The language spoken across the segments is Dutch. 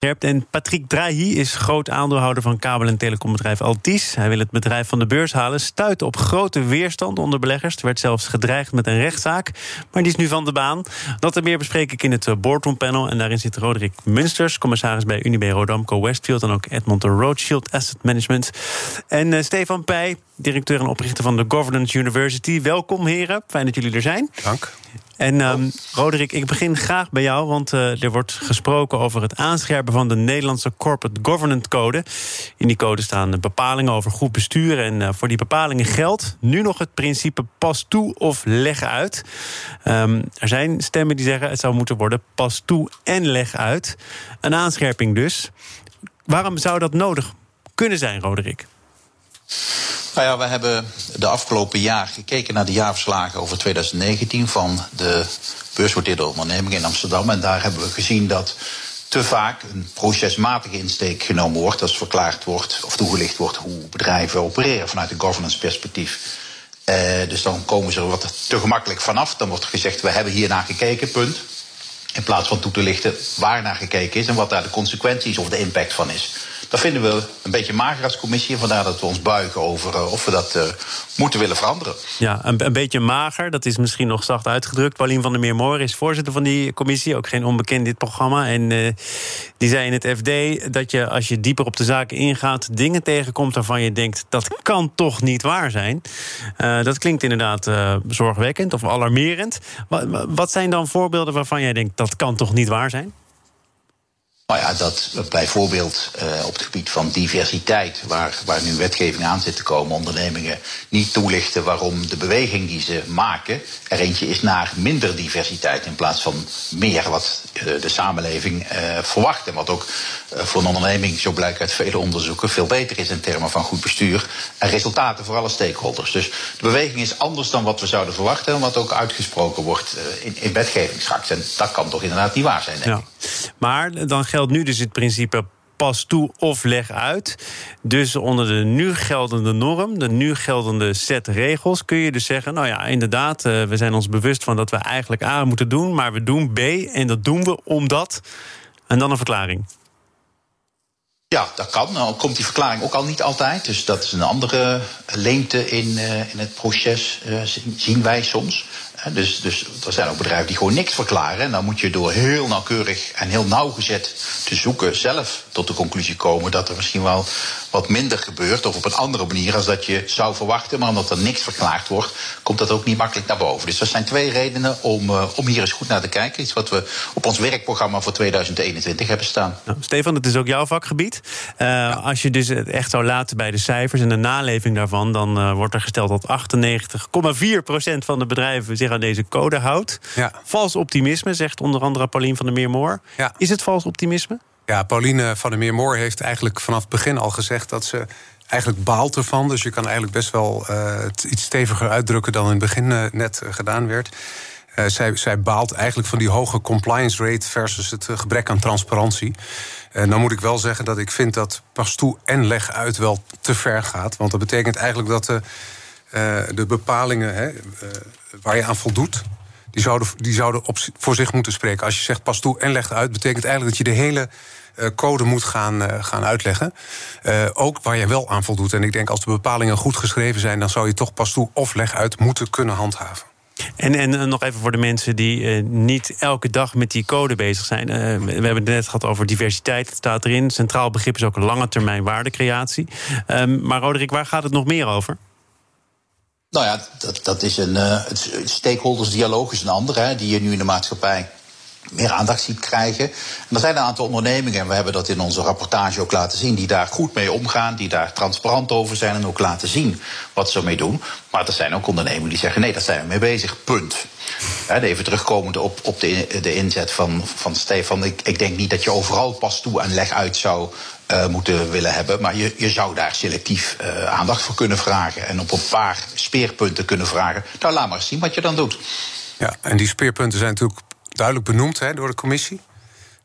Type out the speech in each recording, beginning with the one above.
En Patrick Drahi is groot aandeelhouder van kabel- en telecombedrijf Altis. Hij wil het bedrijf van de beurs halen. Stuit op grote weerstand onder beleggers. Er werd zelfs gedreigd met een rechtszaak. Maar die is nu van de baan. Dat en meer bespreek ik in het eh, boardroom panel. En daarin zit Roderick Munsters, commissaris bij Unibe Rodamco Westfield. En ook Edmond de Rothschild Asset Management. En uh, Stefan Pij, directeur en oprichter van de Governance University. Welkom, heren. Fijn dat jullie er zijn. Dank. En um, Roderick, ik begin graag bij jou, want uh, er wordt gesproken over het aanscherpen van de Nederlandse Corporate Governance Code. In die code staan bepalingen over goed bestuur. En uh, voor die bepalingen geldt nu nog het principe pas toe of leg uit. Um, er zijn stemmen die zeggen het zou moeten worden pas toe en leg uit. Een aanscherping dus. Waarom zou dat nodig kunnen zijn, Roderick? Nou ja, we hebben de afgelopen jaar gekeken naar de jaarverslagen over 2019 van de beursgenoteerde ondernemingen in Amsterdam. En daar hebben we gezien dat te vaak een procesmatige insteek genomen wordt als verklaard wordt of toegelicht wordt hoe bedrijven opereren vanuit een governance perspectief. Uh, dus dan komen ze er wat te gemakkelijk vanaf. Dan wordt gezegd, we hebben hier naar gekeken, punt. In plaats van toe te lichten waar naar gekeken is en wat daar de consequenties of de impact van is. Dat vinden we een beetje mager als commissie. Vandaar dat we ons buigen over uh, of we dat uh, moeten willen veranderen. Ja, een, een, beetje mager. Dat is misschien nog zacht uitgedrukt. Paulien van der Meermoor is voorzitter van die commissie. Ook geen onbekend dit programma. En uh, die zei in het FD dat je als je dieper op de zaken ingaat... dingen tegenkomt waarvan je denkt, dat kan toch niet waar zijn. dat klinkt inderdaad zorgwekkend of alarmerend. Wat, wat zijn dan voorbeelden waarvan jij denkt, dat kan toch niet waar zijn? Nou ja, dat bijvoorbeeld uh, op het gebied van diversiteit, waar, waar nu wetgeving aan zit te komen, ondernemingen niet toelichten waarom de beweging die ze maken er eentje is naar minder diversiteit in plaats van meer wat uh, de samenleving uh, verwacht. En wat ook voor een onderneming, zo blijkt uit vele onderzoeken, veel beter is in termen van goed bestuur en resultaten voor alle stakeholders. Dus de beweging is anders dan wat we zouden verwachten en wat ook uitgesproken wordt in, in wetgeving straks. En dat kan toch inderdaad niet waar zijn, denk ik. Ja. Maar dan geldt nu dus het principe pas toe of leg uit. Dus onder de nu geldende norm, de nu geldende set regels, kun je dus zeggen: Nou ja, inderdaad, uh, we zijn ons bewust van dat we eigenlijk A moeten doen, maar we doen B en dat doen we omdat. En dan een verklaring. Ja, dat kan. Nou komt die verklaring ook al niet altijd. Dus dat is een andere leemte in, uh, in het proces, uh, zien wij soms. Dus, dus er zijn ook bedrijven die gewoon niks verklaren. En dan moet je door heel nauwkeurig en heel nauwgezet te zoeken zelf tot de conclusie komen dat er misschien wel wat minder gebeurt. Of op een andere manier als dat je zou verwachten. Maar omdat er niks verklaard wordt, komt dat ook niet makkelijk naar boven. Dus dat zijn twee redenen om, uh, om hier eens goed naar te kijken. Iets wat we op ons werkprogramma voor 2021 hebben staan. Nou, Stefan, het is ook jouw vakgebied. Uh, ja. Als je dus het echt zou laten bij de cijfers en de naleving daarvan, dan uh, wordt er gesteld dat 98,4% van de bedrijven zich aan deze code houdt. Ja. Vals optimisme, zegt onder andere Paulien van der Meermoor. Ja. Is het vals optimisme? Ja, Pauline van der Meermoor heeft eigenlijk vanaf het begin al gezegd dat ze eigenlijk baalt ervan. Dus je kan eigenlijk best wel het iets steviger uitdrukken dan in het begin uh, net uh, gedaan werd. zij, zij baalt eigenlijk van die hoge compliance rate versus het gebrek aan transparantie. Uh, nou moet ik wel zeggen dat ik vind dat pas toe en leg uit wel te ver gaat. Want dat betekent eigenlijk dat de, de bepalingen hè, waar je aan voldoet. Die zouden, die zouden voor zich moeten spreken. Als je zegt pas toe en leg uit, betekent eigenlijk dat je de hele code moet gaan, gaan uitleggen. ook waar je wel aan voldoet. En ik denk als de bepalingen goed geschreven zijn, dan zou je toch pas toe of leg uit moeten kunnen handhaven. En, en nog even voor de mensen die uh, niet elke dag met die code bezig zijn. Uh, we hebben het net gehad over diversiteit, dat staat erin. Centraal begrip is ook lange termijn waardecreatie. Um, maar Roderick, waar gaat het nog meer over? Nou ja, dat, dat is een uh, stakeholdersdialoog is een andere, hè, die je nu in de maatschappij meer aandacht ziet krijgen. En er zijn een aantal ondernemingen, en we hebben dat in onze rapportage ook laten zien, die daar goed mee omgaan, die daar transparant over zijn en ook laten zien wat ze ermee doen. Maar er zijn ook ondernemingen die zeggen: nee, daar zijn we mee bezig, punt. Even terugkomend op, op de, de inzet van, van Stefan. Ik, ik denk niet dat je overal pas toe en leg uit zou uh, moeten willen hebben. Maar je, je zou daar selectief uh, aandacht voor kunnen vragen. En op een paar speerpunten kunnen vragen. Nou, laat maar eens zien wat je dan doet. Ja, en die speerpunten zijn natuurlijk duidelijk benoemd hè, door de commissie.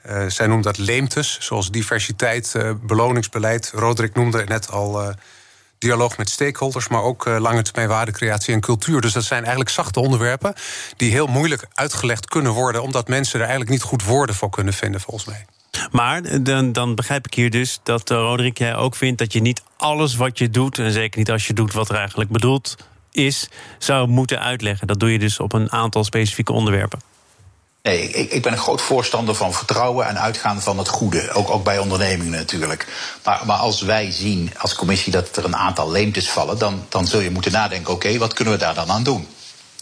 Uh, zij noemt dat leemtes, zoals diversiteit, uh, beloningsbeleid. Roderick noemde net al uh, dialoog met stakeholders, maar ook lange termijn waardecreatie en cultuur. Dus dat zijn eigenlijk zachte onderwerpen die heel moeilijk uitgelegd kunnen worden, omdat mensen er eigenlijk niet goed woorden voor kunnen vinden, volgens mij. Maar dan, dan begrijp ik hier dus dat Roderick jij ook vindt dat je niet alles wat je doet, en zeker niet als je doet wat er eigenlijk bedoeld is, zou moeten uitleggen. Dat doe je dus op een aantal specifieke onderwerpen. Nee, ik, ik, ben een groot voorstander van vertrouwen en uitgaan van het goede. Ook, ook bij ondernemingen natuurlijk. Maar, maar, als wij zien als commissie dat er een aantal leemtes vallen, dan, dan zul je moeten nadenken: oké, wat kunnen we daar dan aan doen?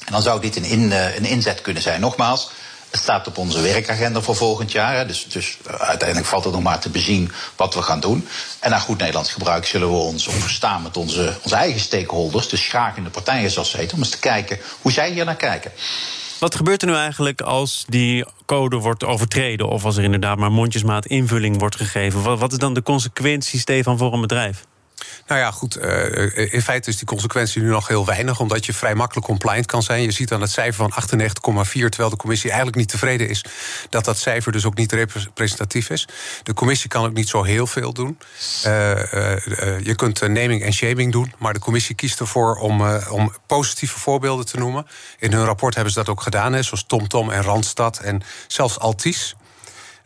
En dan zou dit een, in, eh, een inzet kunnen zijn. Nogmaals, het staat op onze werkagenda voor volgend jaar. Dus, dus eh, uiteindelijk valt het nog maar te bezien wat we gaan doen. En naar goed Nederlands gebruik zullen we ons verstaan met onze, onze eigen stakeholders, dus graag in de partijen zoals ze heten, om eens te kijken hoe zij hier naar kijken. Wat gebeurt er nu eigenlijk als die code wordt overtreden... of als er inderdaad maar mondjesmaat invulling wordt gegeven? Wat, is dan de consequentie, Stefan, voor een bedrijf? Nou ja, goed. Uh, in feite is die consequentie nu nog heel weinig, omdat je vrij makkelijk compliant kan zijn. Je ziet dan het cijfer van 98,4, terwijl de commissie eigenlijk niet tevreden is dat dat cijfer dus ook niet representatief is. De commissie kan ook niet zo heel veel doen. Uh, je kunt naming en shaming doen, maar de commissie kiest ervoor om, om positieve voorbeelden te noemen. In hun rapport hebben ze dat ook gedaan, hè, zoals TomTom en Randstad en zelfs Altis.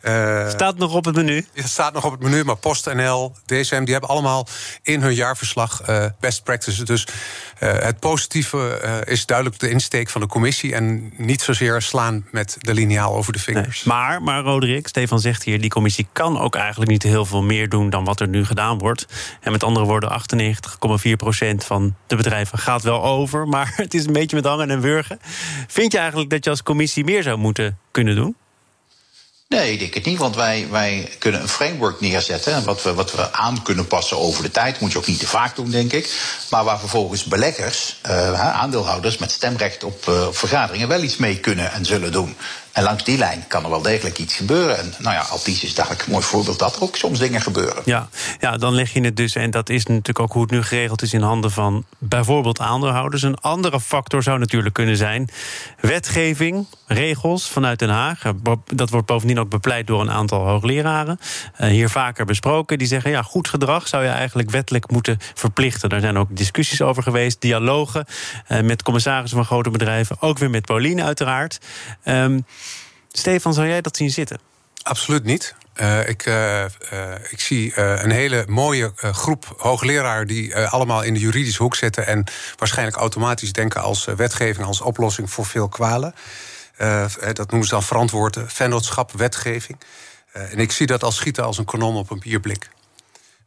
Uh, staat nog op het menu? Het staat nog op het menu, maar PostNL, DSM, die hebben allemaal in hun jaarverslag uh, best practices. Dus uh, het positieve is duidelijk de insteek van de commissie en niet zozeer slaan met de liniaal over de vingers. Nee, maar, maar Roderick, Stefan zegt hier, die commissie kan ook eigenlijk niet heel veel meer doen dan wat er nu gedaan wordt. En met andere woorden, 98,4% van de bedrijven gaat wel over, maar het is een beetje met hangen en wurgen. Vind je eigenlijk dat je als commissie meer zou moeten kunnen doen? Nee, ik denk het niet, want wij, wij kunnen een framework neerzetten. Wat we, wat we aan kunnen passen over de tijd. Moet je ook niet te vaak doen, denk ik. Maar waar vervolgens beleggers, uh, aandeelhouders met stemrecht uh, op vergaderingen wel iets mee kunnen en zullen doen. En langs die lijn kan er wel degelijk iets gebeuren. En nou ja, Altis is dadelijk een mooi voorbeeld dat er ook soms dingen gebeuren. Ja, ja, dan leg je het dus, en dat is natuurlijk ook hoe het nu geregeld is in handen van bijvoorbeeld aandeelhouders. Een andere factor zou natuurlijk kunnen zijn wetgeving, regels vanuit Den Haag. Dat wordt bovendien ook bepleit door een aantal hoogleraren. Uh, hier vaker besproken. Die zeggen, ja, goed gedrag zou je eigenlijk wettelijk moeten verplichten. Daar zijn ook discussies over geweest, dialogen uh, met commissarissen van grote bedrijven. Ook weer met Pauline uiteraard. Um, Stefan, zou jij dat zien zitten? Absoluut niet. Uh, ik, uh, uh, ik zie een hele mooie groep hoogleraren die allemaal in de juridische hoek zitten en waarschijnlijk automatisch denken als wetgeving, als oplossing voor veel kwalen. dat noemen ze dan verantwoorden, vennootschap, wetgeving. en ik zie dat als schieten als een kanon op een bierblik.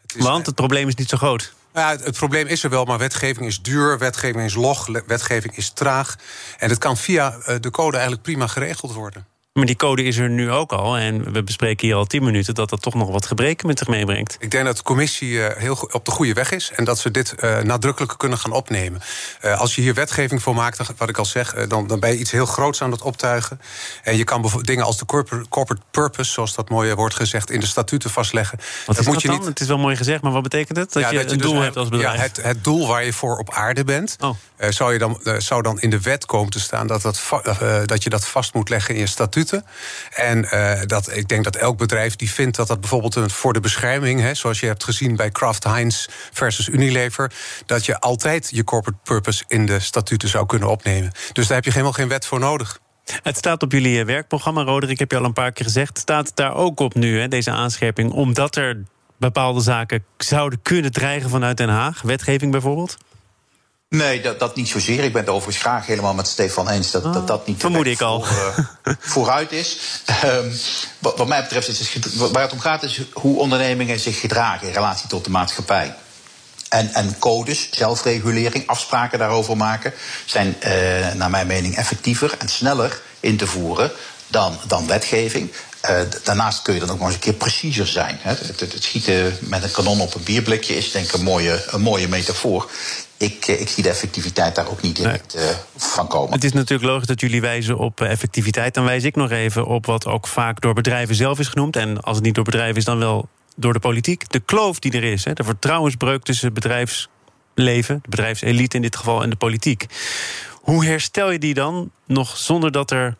Het is, Want het probleem is niet zo groot. Ja, het, het, probleem is er wel, maar wetgeving is duur, wetgeving is log, wetgeving is traag. En het kan via de code eigenlijk prima geregeld worden. Maar die code is er nu ook al. En we bespreken hier al tien minuten dat dat toch nog wat gebreken met zich meebrengt. Ik denk dat de commissie uh, heel op de goede weg is. En dat ze dit uh, nadrukkelijker kunnen gaan opnemen. Uh, als je hier wetgeving voor maakt, wat ik al zeg, dan, dan ben je iets heel groots aan het optuigen. En je kan dingen als de corporate, corporate purpose, zoals dat mooie wordt gezegd, in de statuten vastleggen. Wat dat moet je dan? Niet... Het is wel mooi gezegd, maar wat betekent het? Dat ja, je dat een dus doel hebt als bedrijf? Ja, het, het, doel waar je voor op aarde bent, oh. zou, je dan, zou dan in de wet komen te staan dat, dat, dat je dat vast moet leggen in je En uh, dat, ik denk dat elk bedrijf die vindt dat dat bijvoorbeeld voor de bescherming, hè, zoals je hebt gezien bij Kraft Heinz versus Unilever, dat je altijd je corporate purpose in de statuten zou kunnen opnemen. Dus daar heb je helemaal geen wet voor nodig. Het staat op jullie werkprogramma, Roderick, heb je al een paar keer gezegd. Staat het daar ook op nu, hè, deze aanscherping, omdat er bepaalde zaken zouden kunnen dreigen vanuit Den Haag? Wetgeving bijvoorbeeld? Nee, dat, dat niet zozeer. Ik ben het overigens graag helemaal met Stefan eens dat dat, dat niet Vermoed ik al. Voor, uh, vooruit is. Um, wat, wat, mij betreft is het, waar het om gaat is hoe ondernemingen zich gedragen in relatie tot de maatschappij. En, en codes, zelfregulering, afspraken daarover maken, zijn uh, naar mijn mening effectiever en sneller in te voeren dan, dan wetgeving. Uh, daarnaast kun je dan ook nog eens een keer preciezer zijn. Hè. Het, het, het, schieten met een kanon op een bierblikje is denk ik een mooie, een mooie metafoor ik, eh, ik zie de effectiviteit daar ook niet direct nee. uh, van komen. Het is natuurlijk logisch dat jullie wijzen op eh, effectiviteit. Dan wijs ik nog even op wat ook vaak door bedrijven zelf is genoemd. En als het niet door bedrijven is, dan wel door de politiek. De kloof die er is, hè, de vertrouwensbreuk tussen bedrijfsleven, de bedrijfselite in dit geval, en de politiek. Hoe herstel je die dan nog zonder dat er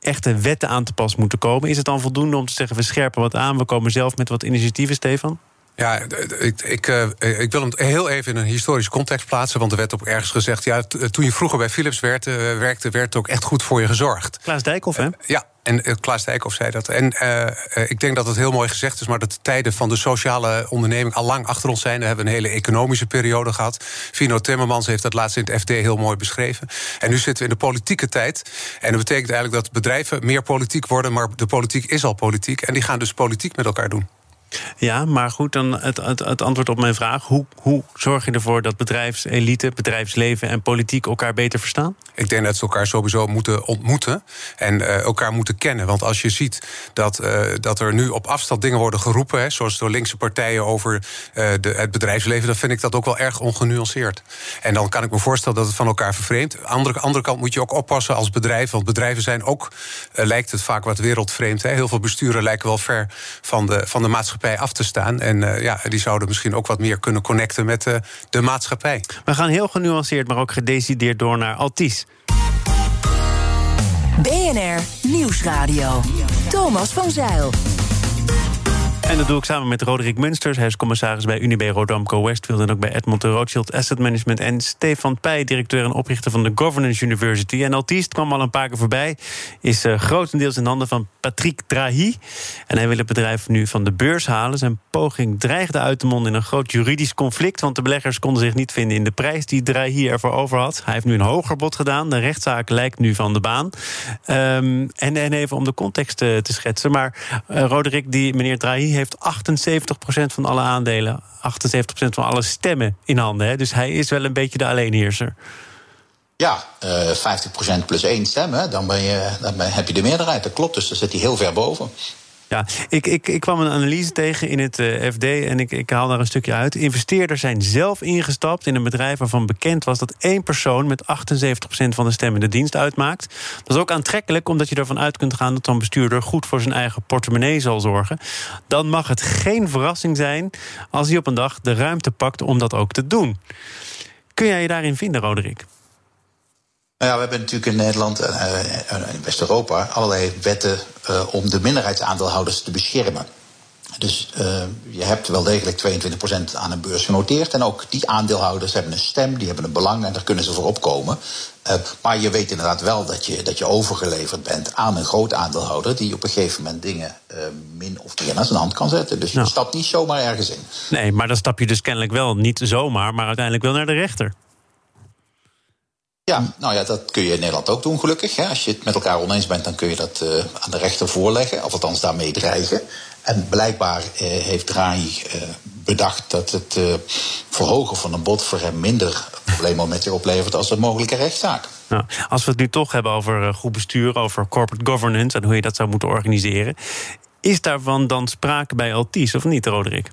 echte wetten aan te pas moeten komen. Is het dan voldoende om te zeggen: we scherpen wat aan, we komen zelf met wat initiatieven, Stefan? Ja, ik, ik, uh, ik wil hem heel even in een historische context plaatsen. Want er werd ook ergens gezegd... ja, toen je vroeger bij Philips werd, uh, werkte, werd ook echt goed voor je gezorgd. Klaas Dijkhoff, hè? Uh, ja, en Klaas Dijkhoff zei dat. En uh, ik denk dat het heel mooi gezegd is, maar dat de tijden van de sociale onderneming al lang achter ons zijn. We hebben een hele economische periode gehad. Vino Timmermans heeft dat laatst in het FD heel mooi beschreven. En nu zitten we in de politieke tijd. En dat betekent eigenlijk dat bedrijven meer politiek worden, maar de politiek is al politiek. En die gaan dus politiek met elkaar doen. Ja, maar goed, dan het, het, het, antwoord op mijn vraag. Hoe, hoe zorg je ervoor dat bedrijfselite, bedrijfsleven en politiek elkaar beter verstaan? Ik denk dat ze elkaar sowieso moeten ontmoeten en uh, elkaar moeten kennen. Want als je ziet dat, uh, dat er nu op afstand dingen worden geroepen, hè, zoals door linkse partijen over uh, de, het bedrijfsleven, dan vind ik dat ook wel erg ongenuanceerd. En dan kan ik me voorstellen dat het van elkaar vervreemdt. Aan de andere, andere kant moet je ook oppassen als bedrijf, want bedrijven zijn ook, lijkt het vaak wat wereldvreemd. Hè. Heel veel besturen lijken wel ver van de, van de maatschappij af te staan. En uh, ja, die zouden misschien ook wat meer kunnen connecten met uh, de maatschappij. We gaan heel genuanceerd, maar ook gedecideerd door naar Altis. BNR Nieuwsradio. Thomas van Zeil. En dat doe ik samen met Roderick Munsters. Hij is commissaris bij Unibe Rodamco Westfield... en ook bij Edmond Rothschild Asset Management. En Stefan Pij, directeur en oprichter van de Governance University. En Altiest kwam al een paar keer voorbij. Is uh, grotendeels in handen van Patrick Drahi. En hij wil het bedrijf nu van de beurs halen. Zijn poging dreigde uit te monden in een groot juridisch conflict... want de beleggers konden zich niet vinden in de prijs die Drahi ervoor over had. Hij heeft nu een hoger bod gedaan. De rechtszaak lijkt nu van de baan. Um, en, en even om de context uh, te schetsen. Maar uh, Roderick, die meneer Drahi heeft 78% van alle aandelen, 78% van alle stemmen in handen. Hè? Dus hij is wel een beetje de alleenheerser. Ja, uh, 50% plus één stem, hè? Dan, ben je, dan heb je de meerderheid. Dat klopt, dus daar zit hij heel ver boven. Ja, ik, ik, ik kwam een analyse tegen in het uh, FD en ik, ik haal daar een stukje uit. Investeerders zijn zelf ingestapt in een bedrijf waarvan bekend was dat één persoon met 78% van de stemmen de dienst uitmaakt. Dat is ook aantrekkelijk omdat je ervan uit kunt gaan dat zo'n bestuurder goed voor zijn eigen portemonnee zal zorgen. Dan mag het geen verrassing zijn als hij op een dag de ruimte pakt om dat ook te doen. Kun jij je daarin vinden, Roderick? Nou ja, we hebben natuurlijk in Nederland en uh, in West-Europa allerlei wetten uh, om de minderheidsaandeelhouders te beschermen. Dus uh, je hebt wel degelijk 22% aan een beurs genoteerd. En ook die aandeelhouders hebben een stem, die hebben een belang en daar kunnen ze voor opkomen. Uh, maar je weet inderdaad wel dat je, dat je overgeleverd bent aan een groot aandeelhouder. die op een gegeven moment dingen uh, min of meer naar zijn hand kan zetten. Dus je nou. stapt niet zomaar ergens in. Nee, maar dan stap je dus kennelijk wel niet zomaar, maar uiteindelijk wel naar de rechter. Ja, nou ja, dat kun je in Nederland ook doen, gelukkig. Als je het met elkaar oneens bent, dan kun je dat uh, aan de rechter voorleggen, of althans daarmee dreigen. En blijkbaar uh, heeft Draghi uh, bedacht dat het verhogen van een bod voor hem minder problemen met zich oplevert als een mogelijke rechtszaak. Nou, als we het nu toch hebben over goed bestuur, over corporate governance en hoe je dat zou moeten organiseren, is daarvan dan sprake bij Altis of niet, Roderick?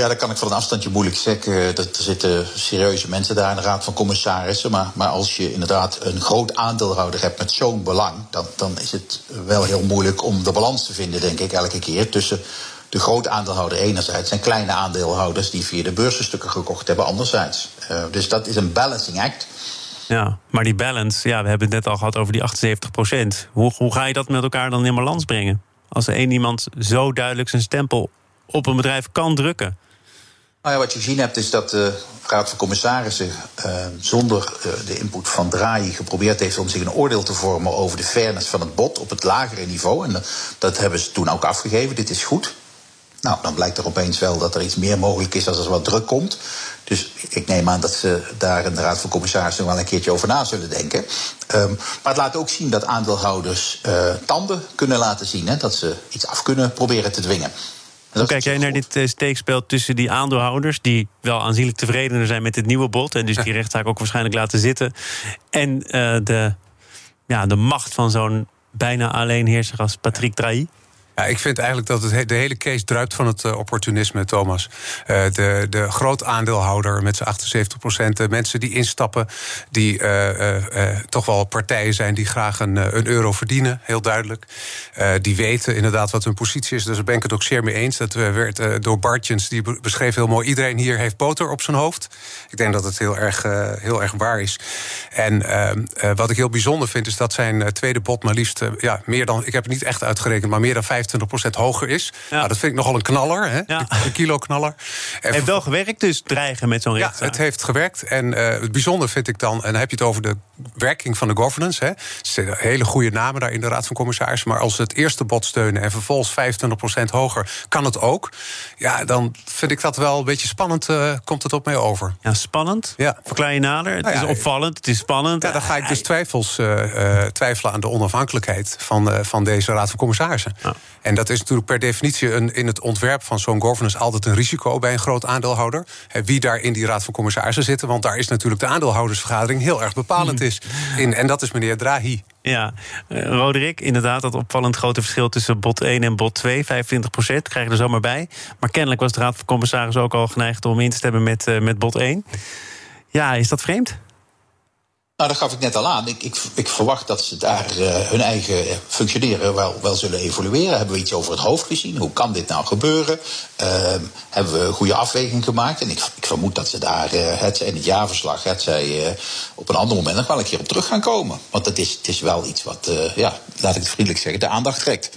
Ja, dat kan ik van een afstandje moeilijk zeggen. Dat er zitten serieuze mensen daar in de Raad van Commissarissen. Maar, maar als je inderdaad een groot aandeelhouder hebt met zo'n belang, dan, dan is het wel heel moeilijk om de balans te vinden, denk ik, elke keer. Tussen de groot aandeelhouder enerzijds en kleine aandeelhouders die via de beursenstukken gekocht hebben anderzijds. Uh, dus dat is een balancing act. Ja, maar die balance, ja, we hebben het net al gehad over die 78 procent. Hoe, hoe ga je dat met elkaar dan in balans brengen? Als er één iemand zo duidelijk zijn stempel op een bedrijf kan drukken. Nou ja, wat je gezien hebt is dat de Raad van Commissarissen uh, zonder uh, de input van Draaien geprobeerd heeft om zich een oordeel te vormen over de fairness van het bod op het lagere niveau. En dat hebben ze toen ook afgegeven. Dit is goed. Nou, dan blijkt er opeens wel dat er iets meer mogelijk is als er wat druk komt. Dus ik neem aan dat ze daar in de Raad van Commissarissen wel een keertje over na zullen denken. Um, maar het laat ook zien dat aandeelhouders uh, tanden kunnen laten zien. Hè, dat ze iets af kunnen proberen te dwingen. Hoe kijk jij naar dit steekspel tussen die aandeelhouders... die wel aanzienlijk tevredener zijn met dit nieuwe bod... en dus die rechtszaak ook waarschijnlijk laten zitten... en uh, de, ja, de macht van zo'n bijna alleenheerser als Patrick Drahi? Ja, ik vind eigenlijk dat het de hele case druipt van het opportunisme, Thomas. de, de groot aandeelhouder met zijn 78 procent. Mensen die instappen, die toch wel partijen zijn die graag een, een euro verdienen, heel duidelijk. die weten inderdaad wat hun positie is. Dus daar ben ik het ook zeer mee eens. Dat werd door Bartjens, die beschreef heel mooi... iedereen hier heeft boter op zijn hoofd. Ik denk dat het heel erg, heel erg waar is. En ehm, wat ik heel bijzonder vind, is dat zijn tweede bod maar liefst ja, meer dan... ik heb het niet echt uitgerekend, maar meer dan 25 hoger is. Ja. Nou, dat vind ik nogal een knaller, hè? Ja. een kilo knaller. Het heeft wel gewerkt dus, dreigen met zo'n rechtszaak. Ja, het heeft gewerkt. En het bijzonder vind ik dan... en dan heb je het over de werking van de governance. Hè. Er hele goede namen daar in de Raad van Commissarissen. Maar als ze het eerste bod steunen en vervolgens 25% hoger, kan het ook. Ja, dan vind ik dat wel een beetje spannend. Uh, komt het op mij over. Ja, spannend? Ja. Verklaar je nader? Het nou is opvallend, het is spannend. Ja, dan ga ik dus twijfels, uh, twijfelen aan de onafhankelijkheid van, van deze Raad van Commissarissen. Ja. En dat is natuurlijk per definitie een, in het ontwerp van zo'n governance altijd een risico bij een groot aandeelhouder. Wie daar in die Raad van Commissarissen zitten. Want daar is natuurlijk de aandeelhoudersvergadering heel erg bepalend hmm. is. In, en dat is meneer Draghi. Ja, uh, Roderick, inderdaad, dat opvallend grote verschil tussen bot 1 en bot 2, 25 procent, krijg je er zomaar bij. Maar kennelijk was de Raad van Commissarissen ook al geneigd om in te stemmen met, uh, met bot 1. Ja, is dat vreemd? Nou, dat gaf ik net al aan. Ik, ik, ik verwacht dat ze daar uh, hun eigen functioneren wel, wel zullen evalueren. Hebben we iets over het hoofd gezien? Hoe kan dit nou gebeuren? Uh, hebben we een goede afweging gemaakt? En ik, ik vermoed dat ze daar, uh, het in het jaarverslag, het zij op een ander moment nog wel een keer op terug gaan komen. Want het is, het is wel iets wat, ja, laat ik het vriendelijk zeggen, de aandacht trekt.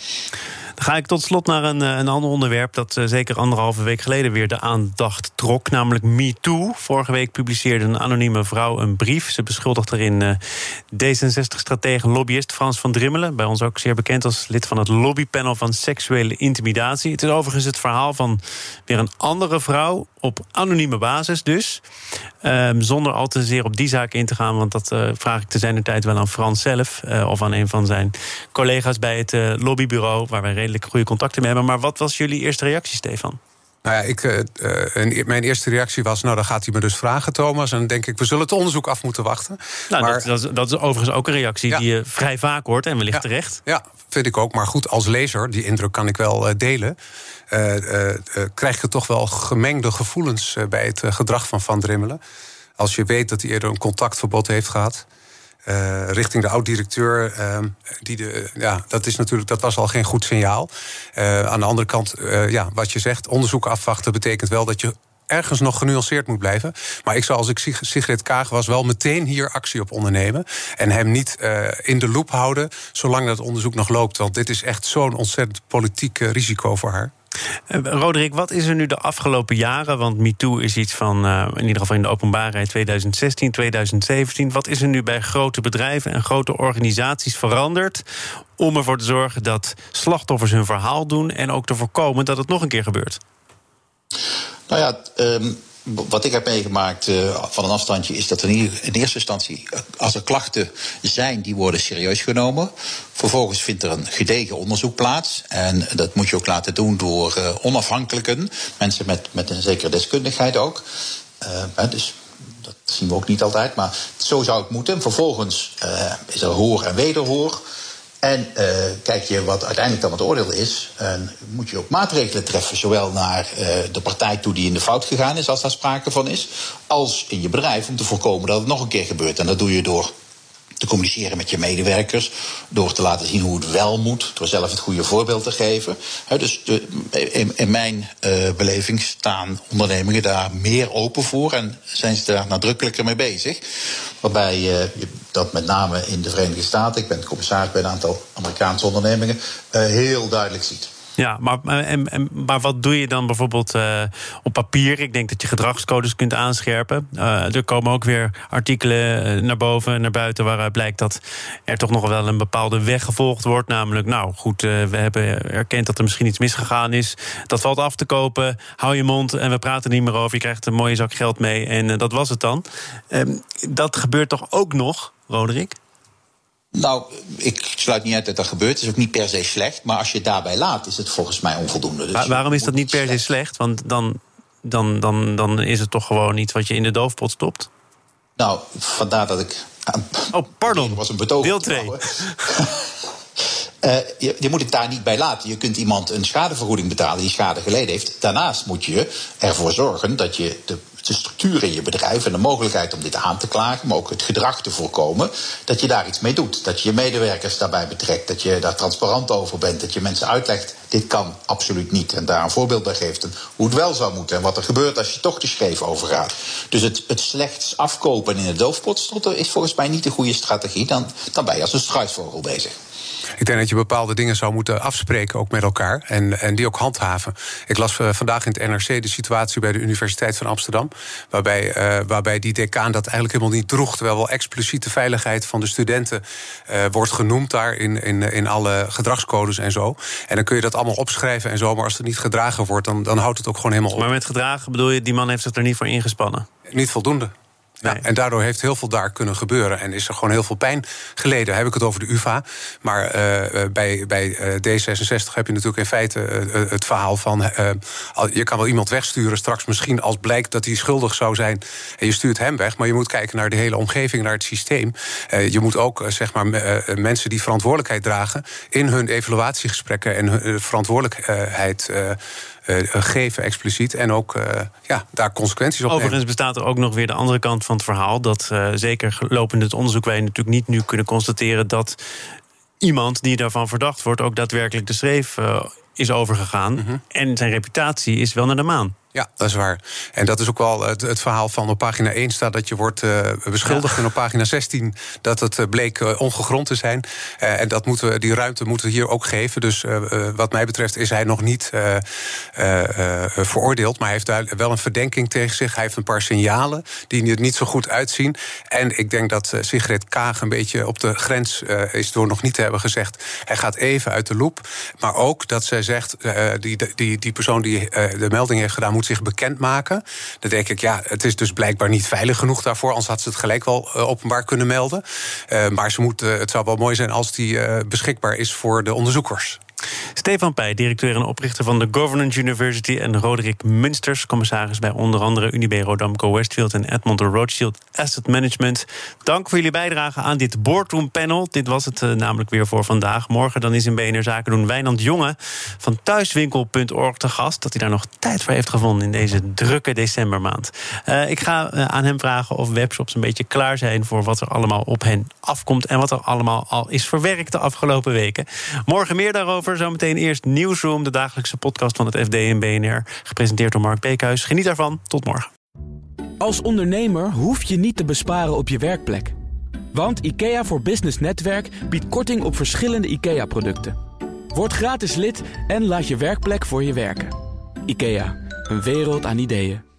Dan ga ik tot slot naar een, eh, een ander onderwerp dat uh, zeker anderhalve week geleden weer de aandacht trok, namelijk MeToo. Vorige week publiceerde een anonieme vrouw een brief. Ze beschuldigt erin uh, D66-stratege lobbyist Frans van Drimmelen, bij ons ook zeer bekend als lid van het lobbypanel van seksuele intimidatie. Het is overigens het verhaal van weer een andere vrouw op anonieme basis dus. Um, zonder al te zeer op die zaak in te gaan, want dat vraag ik te zijn tijd wel aan Frans zelf of aan een van zijn collega's bij het lobbybureau, waar wij redelijk goede contacten mee hebben. Maar wat was jullie eerste reactie, Stefan? Nou ja, ik, uh, mijn eerste reactie was: Nou, dan gaat hij me dus vragen, Thomas. En dan denk ik: We zullen het onderzoek af moeten wachten. Nou, maar, dat, dat, dat, is overigens ook een reactie die je vrij vaak hoort en wellicht terecht. Ja, vind ik ook. Maar goed, als lezer, die indruk kan ik wel uh, delen. krijg je toch wel gemengde gevoelens bij het gedrag van Van Drimmelen. Als je weet dat hij eerder een contactverbod heeft gehad. Uh, richting de oud-directeur. Uh, die de, ja, dat, is natuurlijk, dat was al geen goed signaal. Uh, aan de andere kant, ja, wat je zegt, onderzoek afwachten betekent wel dat je ergens nog genuanceerd moet blijven. Maar ik zou als ik Sigrid Kaag was wel meteen hier actie op ondernemen. En hem niet in de loop houden zolang dat onderzoek nog loopt. Want dit is echt zo'n ontzettend politiek risico voor haar. Uh, Roderick, wat is er nu de afgelopen jaren? Want MeToo is iets van, uh, in ieder geval in de openbaarheid 2016, 2017. Wat is er nu bij grote bedrijven en grote organisaties veranderd om ervoor te zorgen dat slachtoffers hun verhaal doen en ook te voorkomen dat het nog een keer gebeurt? Nou ja, um wat ik heb meegemaakt uh, van een afstandje is dat er in, eerste instantie, eh, als er klachten zijn, die worden serieus genomen. Vervolgens vindt er een gedegen onderzoek plaats. En dat moet je ook laten doen door uh, onafhankelijken, mensen met, met een zekere deskundigheid ook. Dus dat zien we ook niet altijd, maar zo zou het moeten. Vervolgens is er hoor en wederhoor. En uh, kijk je wat uiteindelijk dan het oordeel is, en moet je ook maatregelen treffen, zowel naar uh, de partij toe die in de fout gegaan is, als daar sprake van is, als in je bedrijf om te voorkomen dat het nog een keer gebeurt. En dat doe je door te communiceren met je medewerkers, door te laten zien hoe het wel moet, door zelf het goede voorbeeld te geven. dus de, in, mijn uh, beleving staan ondernemingen daar meer open voor en zijn ze daar nadrukkelijker mee bezig. Waarbij uh, dat met name in de Verenigde Staten, ik ben commissaris bij een aantal Amerikaanse ondernemingen, uh, heel duidelijk ziet. Ja, maar, en, en, maar wat doe je dan bijvoorbeeld uh, op papier? Ik denk dat je gedragscodes kunt aanscherpen. Uh, er komen ook weer artikelen eh, naar boven en naar buiten waaruit blijkt dat er toch nog wel een bepaalde weg gevolgd wordt. Namelijk, nou goed, we hebben erkend dat er misschien iets misgegaan is. Dat valt af te kopen. Hou je mond en we praten niet meer over. Je krijgt een mooie zak geld mee en dat was het dan. Ehm, dat gebeurt toch ook nog, Roderick? Nou, ik sluit niet uit dat dat gebeurt. Het is ook niet per se slecht. Maar als je het daarbij laat, is het volgens mij onvoldoende. Dus waarom is dat niet per se slecht? Want dan, dan, dan, dan is het toch gewoon iets wat je in de doofpot stopt? Nou, vandaar dat ik. Oh, pardon. Was een betoog. Deel 2. Uh, je, je, moet het daar niet bij laten. Je kunt iemand een schadevergoeding betalen die schade geleden heeft. Daarnaast moet je ervoor zorgen dat je de de structuur in je bedrijf en de mogelijkheid om dit aan te klagen, maar ook het gedrag te voorkomen, dat je daar iets mee doet. Dat je je medewerkers daarbij betrekt, dat je daar transparant over bent, dat je mensen uitlegt, dit kan absoluut niet. En daar een voorbeeld bij geeft hoe het wel zou moeten en wat er gebeurt als je toch te scheef over gaat. Dus het, het slechts afkopen in het doofpot is volgens mij niet de goede strategie. Dan, dan ben je als een struisvogel bezig. Ik denk dat je bepaalde dingen zou moeten afspreken, ook met elkaar. En, en die ook handhaven. Ik las uh, vandaag in het NRC de situatie bij de Universiteit van Amsterdam. Waarbij, uh, waarbij die decaan dat eigenlijk helemaal niet droeg. Terwijl wel expliciet de veiligheid van de studenten uh, wordt genoemd daar in, in, in alle gedragscodes en zo. En dan kun je dat allemaal opschrijven en zo. Maar als het niet gedragen wordt, dan, dan houdt het ook gewoon helemaal op. Maar met gedragen bedoel je, die man heeft zich er niet voor ingespannen? Niet voldoende. Ja, en daardoor heeft heel veel daar kunnen gebeuren. En is er gewoon heel veel pijn geleden. Dan heb ik het over de UVA. Maar uh, bij, bij D66 heb je natuurlijk in feite uh, het verhaal van... je kan wel iemand wegsturen straks misschien als blijkt dat hij schuldig zou zijn... en je stuurt hem weg, maar je moet kijken naar de hele omgeving, naar het systeem. je moet ook zeg maar, mensen die verantwoordelijkheid dragen... in hun evaluatiegesprekken en hun verantwoordelijkheid geven expliciet. En ook uh, ja, daar consequenties op Overigens bestaat er ook nog weer de andere kant van het verhaal. Dat zeker lopend het onderzoek wij natuurlijk niet nu kunnen constateren dat iemand die daarvan verdacht wordt ook daadwerkelijk de schreef is overgegaan. Mm -hmm. En zijn reputatie is wel naar de maan. Ja, dat is waar. En dat is ook wel het, het verhaal van op pagina 1 staat dat je wordt uh, beschuldigd. Ja. En op pagina 16 dat het uh, bleek uh, ongegrond te zijn. en dat moeten we, die ruimte moeten we hier ook geven. Dus wat mij betreft is hij nog niet veroordeeld. Maar hij heeft wel een verdenking tegen zich. Hij heeft een paar signalen die er niet zo goed uitzien. En ik denk dat Sigrid Kaag een beetje op de grens is door nog niet te hebben gezegd. Hij gaat even uit de loop. Maar ook dat zij zegt, die, die, die persoon die de melding heeft gedaan moet zich bekendmaken. Dan denk ik, ja, het is dus blijkbaar niet veilig genoeg daarvoor. Anders had ze het gelijk wel uh, openbaar kunnen melden. Uh, maar ze moet, uh, het zou wel mooi zijn als die beschikbaar is voor de onderzoekers. Stefan Pij, directeur en oprichter van de Governance University... en Roderick Munsters, commissaris bij onder andere Unibe Rodamco Westfield... en Edmond de Rothschild Asset Management. Dank voor jullie bijdrage aan dit boardroom panel. Dit was het uh, namelijk weer voor vandaag. Morgen dan is in BNR Zaken doen Wijnand Jonge van thuiswinkel.org te gast... dat hij daar nog tijd voor heeft gevonden in deze drukke decembermaand. Uh, ik ga uh, aan hem vragen of webshops een beetje klaar zijn... voor wat er allemaal op hen afkomt... en wat er allemaal al is verwerkt de afgelopen weken. Morgen meer daarover Zometeen eerst Nieuwsroom, de dagelijkse podcast van het FD en BNR. Gepresenteerd door Mark Beekhuis. Geniet daarvan. Tot morgen. Als ondernemer hoef je niet te besparen op je werkplek. Want IKEA voor Business Netwerk biedt korting op verschillende IKEA-producten. Word gratis lid en laat je werkplek voor je werken. IKEA, een wereld aan ideeën.